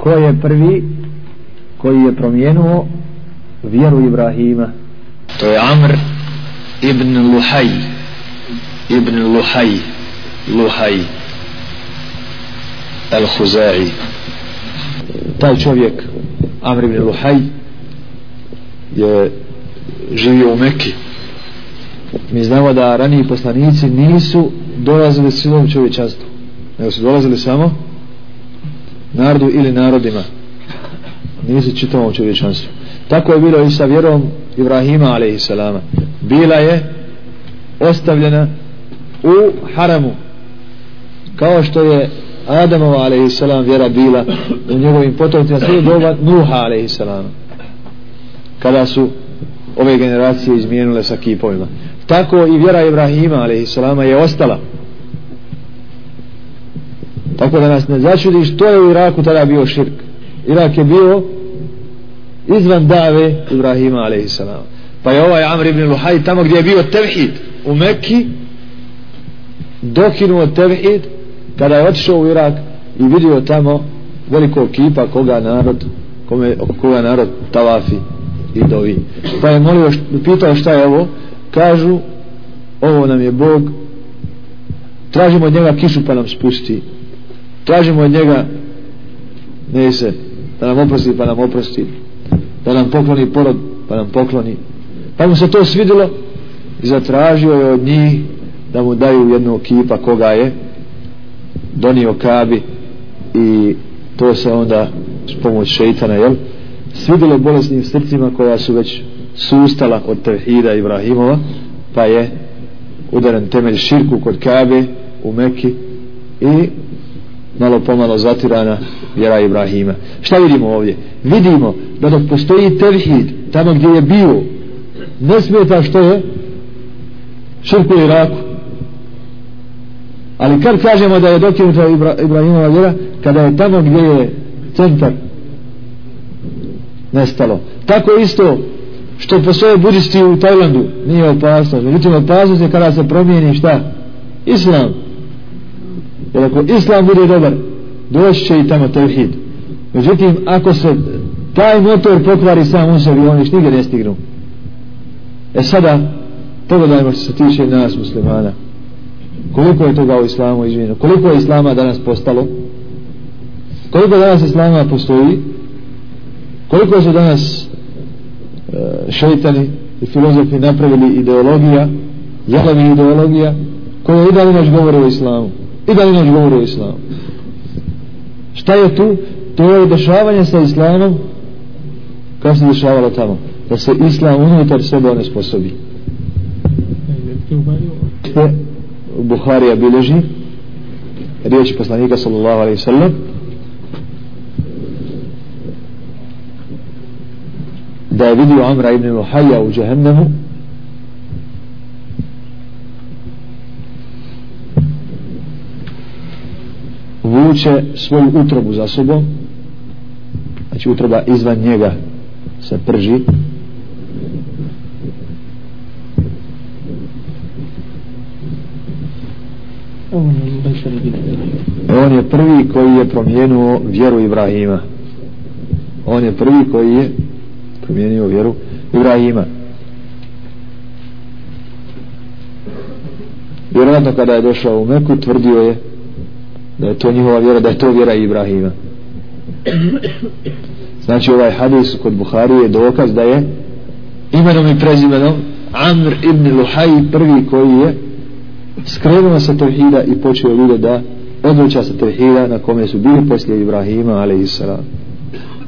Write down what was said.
ko je prvi koji je promijenuo vjeru Ibrahima? To je Amr ibn Luhaj. Ibn Luhaj. Luhaj. al-Huzai taj čovjek Amr ibn Luhaj je živio u Mekki. Mi znamo da raniji poslanici nisu dolazili silom čovječanstvu nego su dolazili samo narodu ili narodima nisi čitavom čovječanstvu tako je bilo i sa vjerom Ibrahima a.s. bila je ostavljena u haramu kao što je Adamova a.s. vjera bila u njegovim potomcima sve doba Nuha a.s. kada su ove generacije izmijenile sa kipovima tako i vjera Ibrahima a.s. je ostala tako da nas ne začudi što je u Iraku tada bio širk. Irak je bio izvan dave Ibrahima a.s. pa je ovaj Amr ibn Luhaj tamo gdje je bio tevhid u Mekki dokinuo tevhid kada je otišao u Irak i vidio tamo velikog kipa koga narod kome, koga narod tavafi i dovi. Pa je molio, pitao šta je ovo? Kažu ovo nam je Bog tražimo od njega kišu pa nam spusti tražimo od njega ne se da nam oprosti pa nam oprosti. Da nam pokloni porod pa nam pokloni. Pa mu se to svidilo i zatražio je od njih da mu daju jednog kipa koga je donio kabi i to se onda s pomoć šeitana jel? Svidilo bolesnim srcima koja su već sustala od Tevhida Ibrahimova pa je udaren temelj širku kod Kabe u Meki i malo pomalo zatirana vjera Ibrahima. Šta vidimo ovdje? vidimo da dok postoji Tevhid tamo gdje je bio ne smeta što je širku u Iraku ali kad kažemo da je dokinuta Ibra, Ibrahimova vjera kada je tamo gdje je centar nestalo. Tako isto što postoje budisti u Tajlandu nije opasnost. Međutim opasnost je kada se promijeni šta? Islam jer ako islam bude dobar doći će i tamo tevhid. Međutim ako se taj motor pokvari sam u sebi oni šnige ne stignu. E sada pogledajmo što se tiče nas muslimana. Koliko je toga u islamu izvinjeno? Koliko je islama danas postalo? Koliko danas islama postoji? Koliko su danas e, šeitani i filozofi napravili ideologija jelavi ideologija koja i dalje naš govori o islamu? I da naš govori o islamu? Šta je tu? To je dešavanje sa islamom kao se dešavalo tamo. Da se islam unutar sebe ne sposobi Buharija bileži riječi poslanika sallallahu alaihi sallam da je vidio Amra ibn Luhaja u džahennemu vuče svoju utrobu za sobom znači utroba izvan njega se prži. On je prvi koji je promijenuo vjeru Ibrahima. On je prvi koji je promijenio vjeru Ibrahima. Vjerojatno kada je došao u Meku tvrdio je da je to njihova vjera da je to vjera Ibrahima. Znači ovaj hadis kod Buhari je dokaz da je imenom i prezimenom Amr ibn Luhaj prvi koji je skrenuo sa tevhida i počeo ljude da odluča sa tevhida na kome su bili poslije Ibrahima alaihissalam